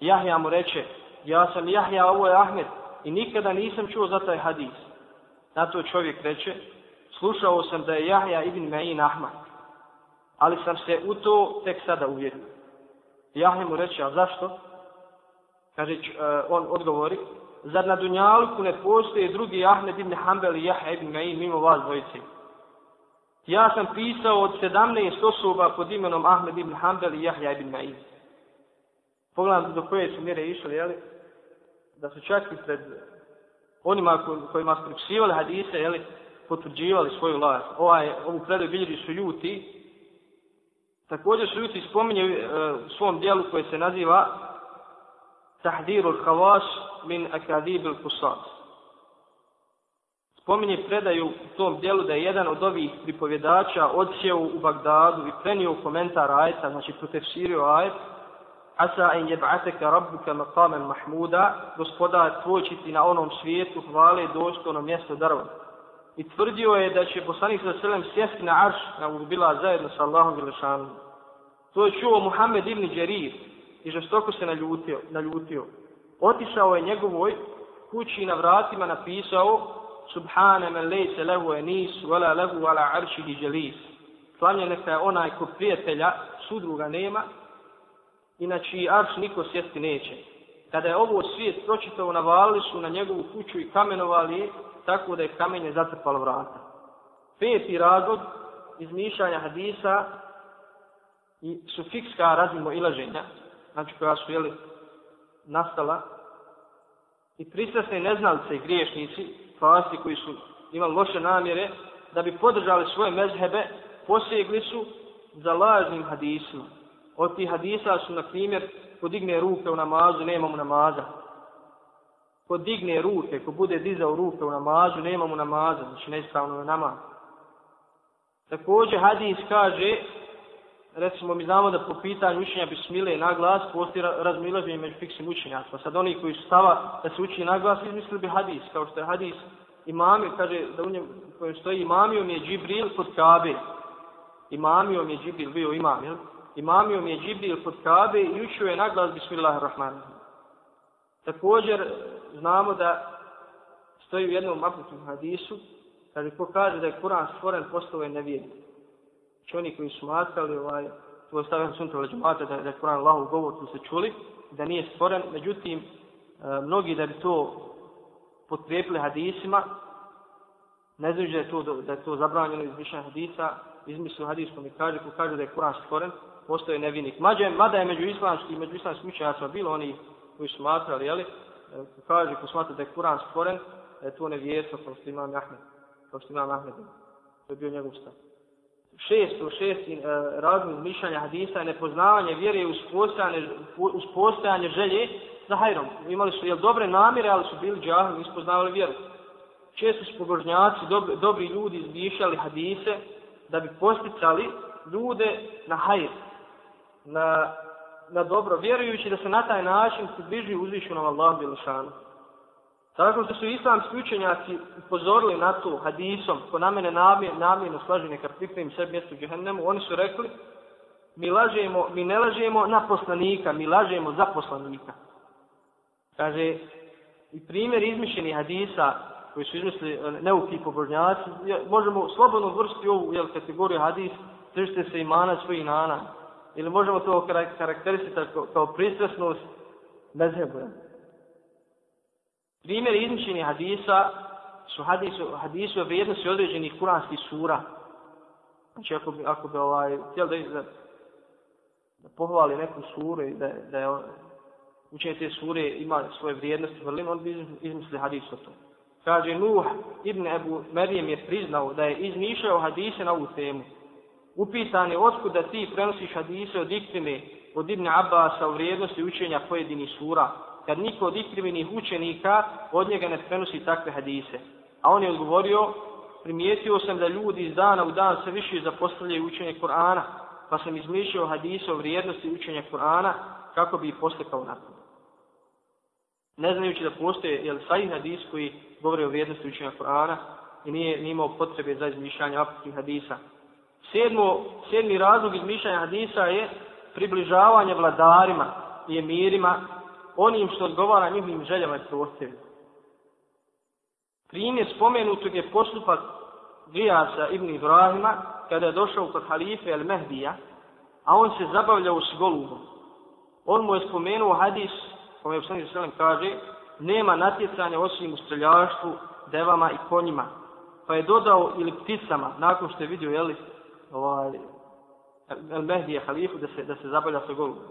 Jahja mu reče, ja sam Jahja, ovo je Ahmed i nikada nisam čuo za taj hadis. Na to čovjek reče, slušao sam da je Jahja ibn Ma'in Ahmad, ali sam se u to tek sada uvjerio. Jahja mu reče, a zašto? Kaže, e, on odgovori, zar na Dunjaluku ne postoje drugi Ahmed ibn Hanbel i Jahja ibn Ma'in mimo vas dvojice? Ja sam pisao od 17 osoba pod imenom Ahmed ibn Hanbel i Jahja ibn Ma'in. Pogledam do koje su mjere išli, jeli? Da su čak i pred onima kojima su pripisivali hadise, jeli, potvrđivali svoju vlast. Ovaj, ovu predaju bilježi su juti. Također su juti spominje e, u svom dijelu koje se naziva tahdirul havaš min Akadibil Kusas. Spominje predaju u tom dijelu da je jedan od ovih pripovjedača odsjeo u Bagdadu i prenio komentar ajeta, znači protefsirio ajet, Asa in jeb'ateka rabbuka maqamen mahmuda, gospodar tvoj će ti na onom svijetu hvale dostojno mjesto drva. I tvrdio je da će poslanik sa selem sjesti na arš, na bila zajedno sa Allahom Želešanom. To je čuo Muhammed ibn Đerir i žestoko se naljutio. naljutio. Otišao je njegovoj kući na vratima napisao Subhane men lejse lehu enis, vela lehu ala aršihi želis. Slavnje neka je onaj ko prijatelja, sudruga nema, inači arš niko sjesti neće. Kada je ovo svijet pročitao, navalili su na njegovu kuću i kamenovali tako da je kamenje zatrpalo vrata. Peti razlog izmišljanja hadisa i sufikska razmimo ilaženja, znači koja su jeli, nastala, i pristrasne neznalice i griješnici, fasti koji su imali loše namjere, da bi podržali svoje mezhebe, posjegli su za lažnim hadisima. Od tih hadisa su, na primjer, ko digne ruke u namazu, nema mu namaza. Ko digne ruke, ko bude dizao ruke u namazu, nema mu namaza, znači neispravno je namaz. Također hadis kaže, recimo mi znamo da po pitanju učenja bismile na glas postoji razmilaženje među fiksim učenjacima. Sad oni koji su stava da se uči na glas, izmislili bi hadis, kao što je hadis imami, kaže da u njem kojem stoji imamijom je Džibril kod Kabe. Imamijom je Džibril bio imam, jel? imamio je Džibril kod Kabe i učio je naglas Bismillahirrahmanirrahim. Također znamo da stoji u jednom maknutom hadisu, kaže ko kaže da je Kur'an stvoren, postao je nevjednik. Znači oni koji su ovaj, to je stavljeno suntra da, da je Kur'an Allahu govor, tu se čuli, da nije stvoren. Međutim, e, mnogi da bi to potkrijepili hadisima, ne znači da je to, da je to zabranjeno iz hadisa, izmislio hadiskom i kaže, ko kaže da je Kur'an stvoren, postoje nevinik. Mađe, mada je među islamskim i među islamskim učenjacima bilo oni koji smatrali, jeli, e, ko kaže ko smatra da je Kur'an stvoren, da je to nevjerstvo kao što imam Ahmed, kao što imam Ahmed. To je bio njegov stav. Šesto, šesti e, razlog mišljanja hadisa je nepoznavanje vjere uz postojanje, uz postojanje želje za hajrom. Imali su jel, dobre namire, ali su bili džahli, nisu poznavali vjeru. Često su pobožnjaci, dobri, dobri ljudi izmišljali hadise da bi posticali ljude na hajr, na, na dobro, vjerujući da se na taj način se bliži uzvišenom Allahu Bilšanu. Tako što su islamski učenjaci upozorili na to hadisom, ko na mene namjerno slaži neka pripremim sebi mjesto u džehennemu, oni su rekli, mi lažemo, mi ne lažemo na poslanika, mi lažemo za poslanika. Kaže, i primjer izmišljenih hadisa, koji su izmislili e, neuki pobožnjaci, možemo slobodno vrsti ovu jel, kategoriju hadis, držite se imana svojih nana ili možemo to karakterisati kao, kao pristrasnost mezhebu. Primjer izmišljenih hadisa su hadisu, hadisu o vrijednosti određenih kuranskih sura. Znači ako bi, ako bi ovaj, htjeli da, da, da pohvali neku suru i da, da je učenje te sure ima svoje vrijednosti vrlin, on bi izmislili hadis o tom. Kaže, Nuh ibn Ebu Merijem je priznao da je izmišljao hadise na ovu temu. Upitan je otkud da ti prenosiš hadise od ikrime od Ibn Abbasa u vrijednosti učenja pojedinih sura, kad niko od ikrimenih učenika od njega ne prenosi takve hadise. A on je odgovorio, primijetio sam da ljudi iz dana u dan sve više zapostavljaju učenje Korana, pa sam izmišljao hadise o vrijednosti učenja Korana kako bi ih postekao na to. Ne znajući da postoje jel, sajih hadis koji govore o vrijednosti učenja Korana i nije, nije imao potrebe za izmišljanje apetnih hadisa. Sedmo, sedmi razlog izmišljanja hadisa je približavanje vladarima i emirima onim što odgovara njihovim željama i prohtjevima. Primjer spomenutog je postupak Gijasa ibn Ibrahima kada je došao kod halife El Mehdija, a on se zabavljao s golubom. On mu je spomenuo hadis, kome je Psalmi Veselim kaže, nema natjecanja osim u streljaštvu, devama i konjima. Pa je dodao ili pticama, nakon što je vidio, jeli, ovaj, El Mehdija halifu, da se, da se zabavlja sa golubom.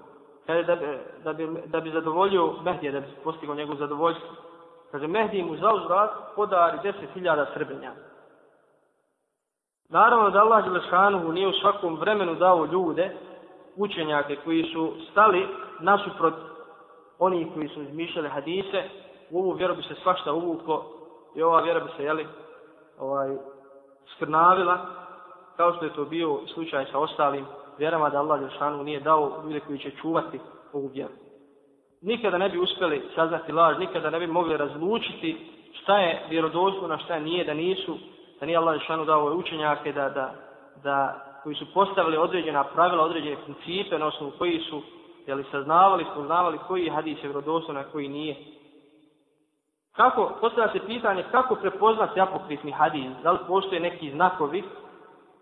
Kaže da, da, bi, da bi zadovoljio Mehdija, da bi postigao njegov zadovoljstvo. Kaže, Mehdi mu za uzvrat podari deset hiljada srbenja. Naravno da Allah Đelešanuhu nije u svakom vremenu dao ljude, učenjake koji su stali nasuprot oni koji su izmišljali hadise, u ovu vjeru bi se svašta uvuklo i ova vjera bi se, jeli, ovaj, skrnavila, kao što je to bio slučaj sa ostalim vjerama da Allah Đelešanu nije dao ljude koji će čuvati ovu vjeru nikada ne bi uspjeli saznati laž, nikada ne bi mogli razlučiti šta je vjerodostojno, šta nije, da nisu, da nije Allah Žešanu dao ove učenjake, da, da, da, koji su postavili određena pravila, određene principe na osnovu koji su jeli, saznavali, spoznavali koji je hadis je vjerodostojno, a koji nije. Kako, postavlja se pitanje kako prepoznati apokrifni hadis, da li postoje neki znakovi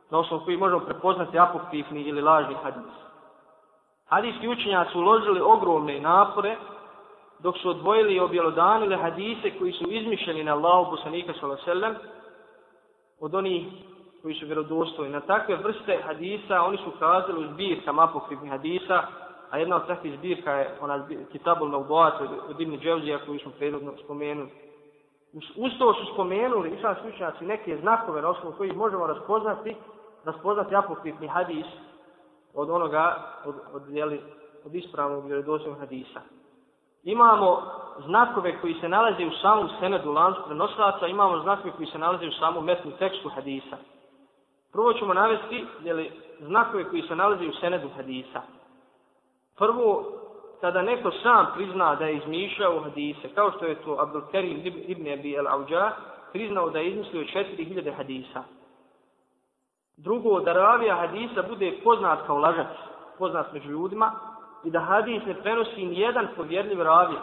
na osnovu koji možemo prepoznati apokrifni ili lažni hadis. Hadijski učenjaci su uložili ogromne napore dok su odvojili i objelodanili hadise koji su izmišljeni na Allahu poslanika sallallahu od onih koji su vjerodostojni. Na takve vrste hadisa oni su kazali u zbirkama apokrifnih hadisa, a jedna od takvih zbirka je ona Kitabul Maudoat od Ibn Dževzija koju smo predodno spomenuli. Uz to su spomenuli islamski učenjaci neke znakove na osnovu kojih možemo raspoznati, raspoznati apokrifni hadis od onoga, od, od, jeli, od ispravnog vjerodosnog hadisa. Imamo znakove koji se nalaze u samom senedu lancu prenoslaca, imamo znakove koji se nalaze u samom mesnom tekstu hadisa. Prvo ćemo navesti jeli, znakove koji se nalaze u senedu hadisa. Prvo, kada neko sam prizna da je izmišljao hadise, kao što je to Abdul Karim ibn Abi al-Auđa, priznao da je izmislio 4000 hadisa. Drugo, da ravija hadisa bude poznat kao lažac, poznat među ljudima, i da hadis ne prenosi ni jedan povjerljiv ravija.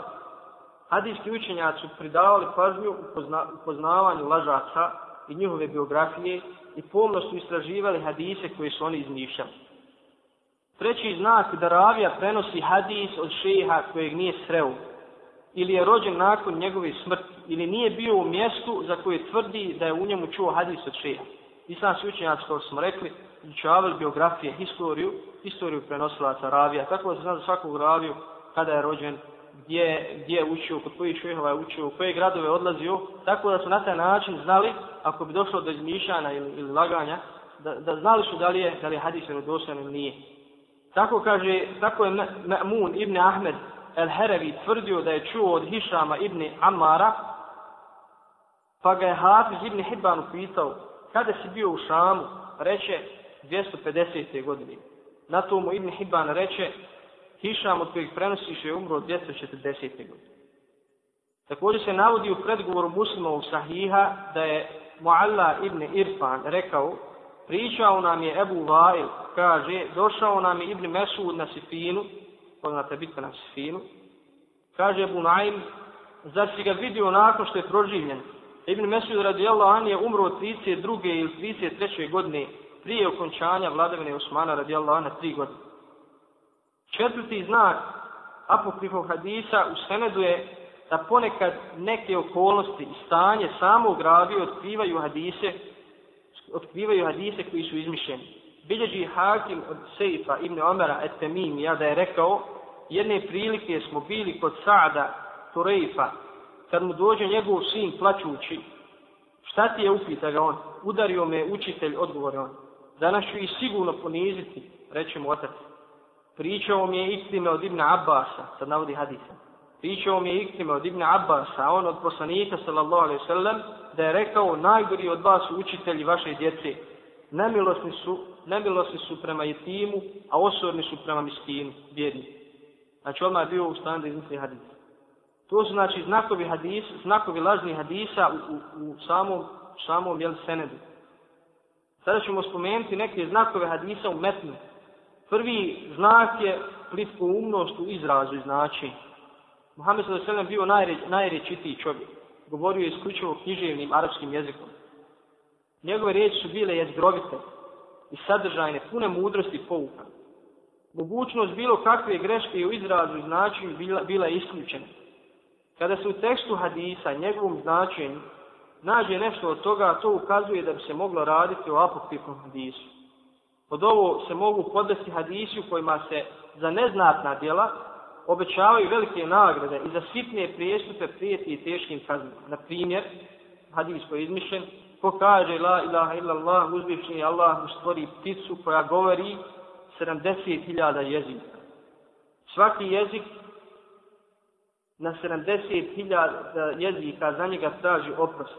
Hadijski učenjaci su pridavali pažnju u, pozna, poznavanju lažaca i njihove biografije i pomno su istraživali hadise koje su oni izmišljali. Treći znak da ravija prenosi hadis od šeha kojeg nije sreo, ili je rođen nakon njegove smrti, ili nije bio u mjestu za koje tvrdi da je u njemu čuo hadis od šeha islamski učenjaci, kao smo rekli, izučavali biografije, historiju, historiju prenosilaca ravija, tako da se zna za svakog raviju kada je rođen, gdje, gdje je učio, kod kojih šehova je učio, u koje gradove je odlazio, tako da su na taj način znali, ako bi došlo do izmišljana ili, ili laganja, da, da znali su da li je, da li je hadis vjerodostojan ili nije. Tako kaže, tako je Ma'mun ibn Ahmed el-Herevi tvrdio da je čuo od Hišama ibn Amara, pa ga je Hafiz ibn Hibban upitao, kada si bio u Šamu, reče 250. godine. Na to mu Ibn Hibban reče, Hišam od kojeg prenosiš je umro 240. godine. Također se navodi u predgovoru muslimovog sahiha da je Mualla ibn Irfan rekao, pričao nam je Ebu Vail, kaže, došao nam je Ibn Mesud na Sifinu, poznate bitka na Sifinu, kaže Ebu Naim, zar si ga vidio nakon što je proživljen? Ibn Mesud radijallahu anhu je umro 32. ili 33. godine prije okončanja vladavine Osmana radijallahu anhu tri godine. Četvrti znak apokrifov hadisa u senedu je da ponekad neke okolnosti i stanje samog ravi otkrivaju hadise, otkrivaju hadise koji su izmišljeni. Bilježi Hakim od Sejfa ibn Omera et Temimija da je rekao jedne prilike smo bili kod Saada Tureifa kad mu dođe njegov sin plaćući šta ti je upita ga on udario me učitelj odgovore on danas ću i sigurno poniziti reče mu otac pričao mi je istime od Ibn Abbasa sad navodi hadisa pričao mi je istime od Ibn Abbas, on od poslanika sallallahu alaihi sallam, da je rekao najgori od vas su učitelji vaše djece. Nemilosni su, nemilosni su prema jetimu, a osorni su prema miskinu, bjedni. Znači odmah je bio u stanu da izmisli hadisa. To su znači znakovi hadis, znakovi lažnih hadisa u, u, u samom, samom jel, senedu. Sada ćemo spomenuti neke znakove hadisa u metnu. Prvi znak je plitko umnost u izrazu i značenju. Muhammed s.a.v. bio najre, najrečitiji čovjek. Govorio je isključivo književnim arapskim jezikom. Njegove riječi su bile jezgrovite i sadržajne, pune mudrosti i pouka. Mogućnost bilo kakve greške u izrazu i značenju bila, bila je isključena. Kada se u tekstu hadisa njegovom značenju nađe nešto od toga, to ukazuje da bi se moglo raditi o apokrifnom hadisu. Od ovo se mogu podvesti hadisi u kojima se za neznatna djela obećavaju velike nagrade i za sitne prijestupe prijeti i teškim kaznima. Na primjer, hadis koji je izmišljen, ko kaže la ilaha illallah, uzvišnji Allah mu stvori pticu koja govori 70.000 jezika. Svaki jezik na 70.000 e, jezika za njega traži oprost.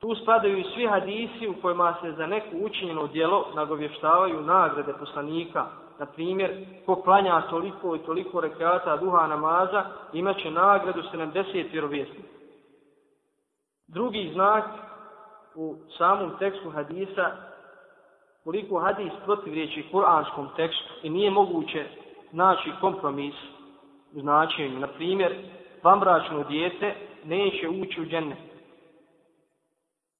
Tu spadaju i svi hadisi u kojima se za neku učinjeno djelo nagovještavaju nagrade poslanika, na primjer, ko klanja toliko i toliko rekata duha namaza, imaće nagradu 70 vjerovjesnika. Drugi znak u samom tekstu hadisa, koliko hadis protivriječi kuranskom tekstu i nije moguće naći kompromis značenju. Na primjer, vambračno dijete neće ući u džennet.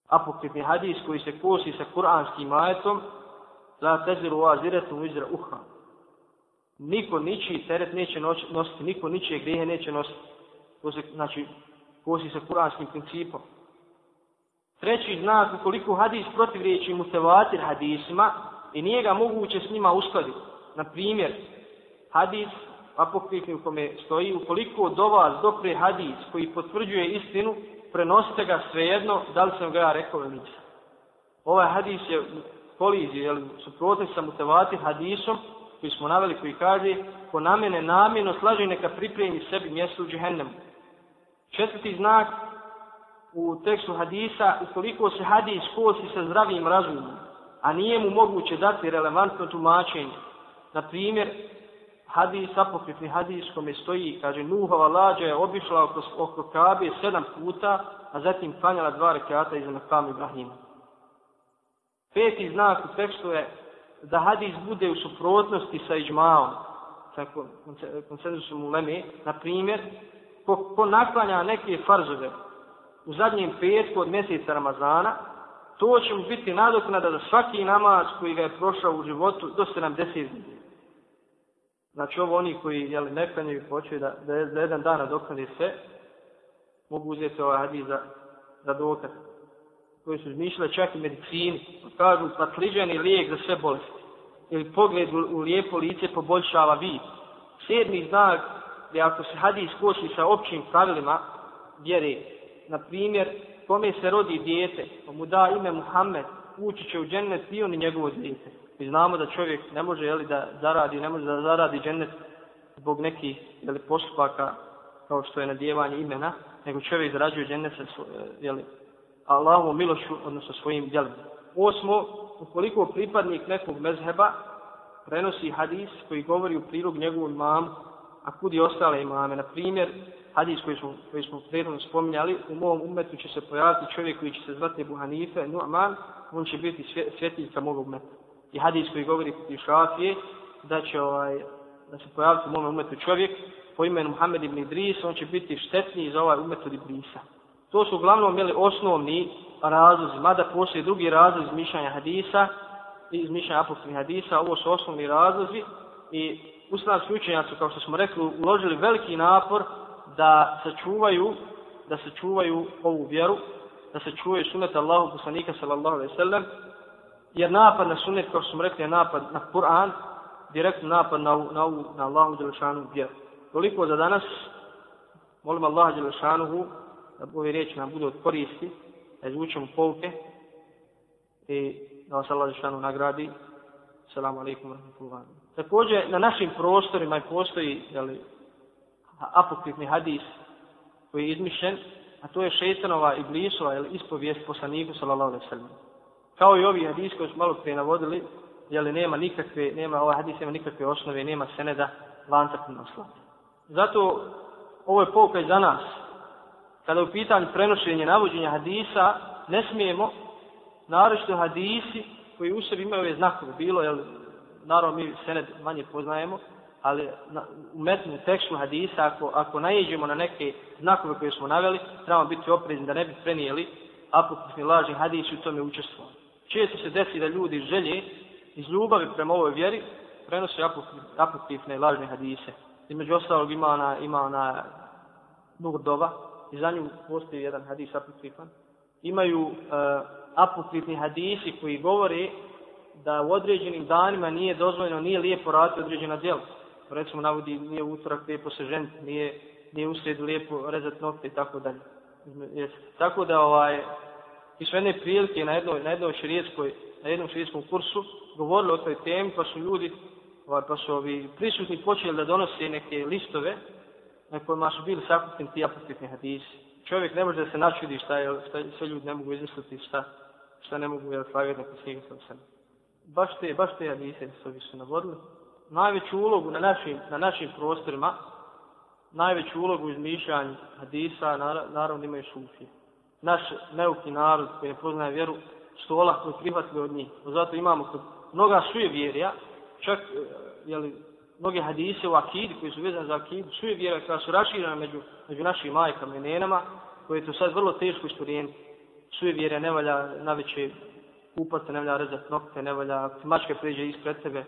Apokripni hadis koji se kosi sa kuranskim ajetom, la teziru wa ziretu vizra uha. Niko ničiji teret neće nositi, niko ničije grijehe neće nositi. To se, znači, kosi sa kuranskim principom. Treći znak, ukoliko hadis protiv riječi mutevatir hadisima i nije ga moguće s njima uskladiti. Na primjer, hadis apokrifni u kome stoji, ukoliko do vas dopre hadis koji potvrđuje istinu, prenosite ga svejedno, da li sam ga ja rekao ili nisam. Ovaj hadis je kolizije, jel, suprotni sa mutevati hadisom, koji smo naveli, koji kaže, ko na mene namjeno slaži neka pripremi sebi mjesto u džihennemu. Četvrti znak u tekstu hadisa, ukoliko se hadis kosi sa zdravim razumom, a nije mu moguće dati relevantno tumačenje. Na primjer, hadis, apokrifni hadis kome stoji, kaže, Nuhova lađa je obišla oko, oko Kabe sedam puta, a zatim klanjala dva rekata iza Nakam Ibrahima. Peti znak u tekstu je da hadis bude u suprotnosti sa iđmaom, sa konsenzusom u Leme, na primjer, ko, ko naklanja neke farzove u zadnjem petku od mjeseca Ramazana, to će mu biti nadoknada za svaki namaz koji ga je prošao u životu do 70 dana. Znači ovo oni koji jeli, ne klanjaju hoće da, da za jedan dan nadoknade sve, mogu uzeti ovaj hadis za, za dokaz koji su izmišljali čak i medicini, kažu patliđani lijek za sve bolesti. Ili pogled u, u lijepo lice poboljšava vid. Sedmi znak je ako se hadis kosi sa općim pravilima vjere, na primjer, kome se rodi dijete, pa mu da ime Muhammed, ući će u džennet i on i njegovo dijete. Mi znamo da čovjek ne može jeli, da zaradi, ne može da zaradi džennet zbog nekih jeli, postupaka kao što je nadjevanje imena, nego čovjek zarađuje džennet sa jeli, Allahovom milošu, odnosno svojim djelima. Osmo, ukoliko pripadnik nekog mezheba prenosi hadis koji govori u prilog njegovom imamu, a kudi ostale imame, na primjer, hadis koji smo, koji smo prethodno spominjali, u mom umetu će se pojaviti čovjek koji će se zvati Ebu Hanife, Nu'man, on će biti svjetiljka mog umeta. I hadis koji govori i šafije, da će ovaj, da se pojaviti u mom umetu čovjek po imenu Muhammed ibn Idris, on će biti štetniji za ovaj umet od Idrisa. To su uglavnom bili osnovni razlozi, mada postoje drugi razlozi izmišljanja hadisa i izmišljanja apostolnih hadisa, ovo su osnovni razlozi i usnavski učenjaci, kao što smo rekli, uložili veliki napor da sačuvaju, da sačuvaju ovu vjeru, da se čuvaju sunet Allahu poslanika sallallahu alejhi ve sellem jer napad na sunet kao što smo rekli je napad na Kur'an direktno napad na na na Allahu Đelešanu vjeru. Toliko za danas. Molim Allaha dželešanu da ove riječi nam budu od koristi da izvučemo pouke i da vas Allah dželešanu nagradi. Assalamu alaikum wa rahmatullahi Također, na našim prostorima postoji jeli, apokrifni hadis koji je izmišljen, a to je šeitanova i blisova ili ispovijest poslaniku sallallahu alejhi ve sellem. Kao i ovi hadis koji smo malo prije navodili, je li nema nikakve, nema ovaj hadis nema nikakve osnove, nema seneda lanca prenosla. Zato ovo je pouka za nas. Kada u pitanju prenošenja navođenja hadisa, ne smijemo naročito hadisi koji u sebi imaju ove znakove. Bilo, jel, naravno mi sened manje poznajemo, ali na, u metnu tekstu hadisa, ako, ako najeđemo na neke znakove koje smo naveli, trebamo biti oprezni da ne bi prenijeli apokrifni lažni hadis u tome učestvovali. Često se desi da ljudi želje iz ljubavi prema ovoj vjeri prenose apokrifne lažne hadise. Između ostalog ima ona, ima ona Nurdova i za nju postoji jedan hadis apokrifan. Imaju e, uh, apokrifni hadisi koji govore da u određenim danima nije dozvoljeno, nije lijepo raditi određena djela recimo navodi nije utorak lijepo se žen, nije, nije usred lijepo rezati nokte i tako dalje. Tako da ovaj, i sve jedne prilike na jednoj, na jednoj širijetskoj, na jednom širijetskom kursu govorili o toj temi, pa su ljudi, ovaj, pa su ovi prisutni počeli da donose neke listove na kojima su bili sakupni ti apokrifni hadisi. Čovjek ne može da se načudi šta je, šta, sve ljudi ne mogu izmisliti šta, šta ne mogu da slagati na posljednju sam Baš te, baš te hadise su su navodili najveću ulogu na našim, na našim prostorima, najveću ulogu u izmišljanju hadisa, naravno imaju sufije. Naš neuki narod koji ne poznaje vjeru, što olako prihvatili od njih. Zato imamo kod mnoga suje vjerja, čak e, jeli, mnoge hadise u akidi koji su vezani za akidu, suje vjerja koja su raširana među, među našim majkama i nenama, koje je to sad vrlo teško iskorijeniti. Suje vjerja ne valja na veće kupati, ne valja rezati nokte, ne valja mačke pređe ispred tebe,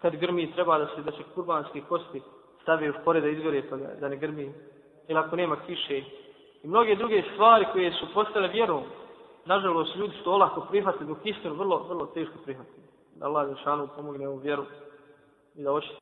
kad grmi treba da se da se kurbanski kosti stavi u špore da izgore pa da ne grmi ili ako nema kiše i mnoge druge stvari koje su postale vjerom nažalost ljudi su to olako prihvatili dok istinu vrlo, vrlo teško prihvatili. Da Allah Žešanu šanu pomogne ovu vjeru i da očiti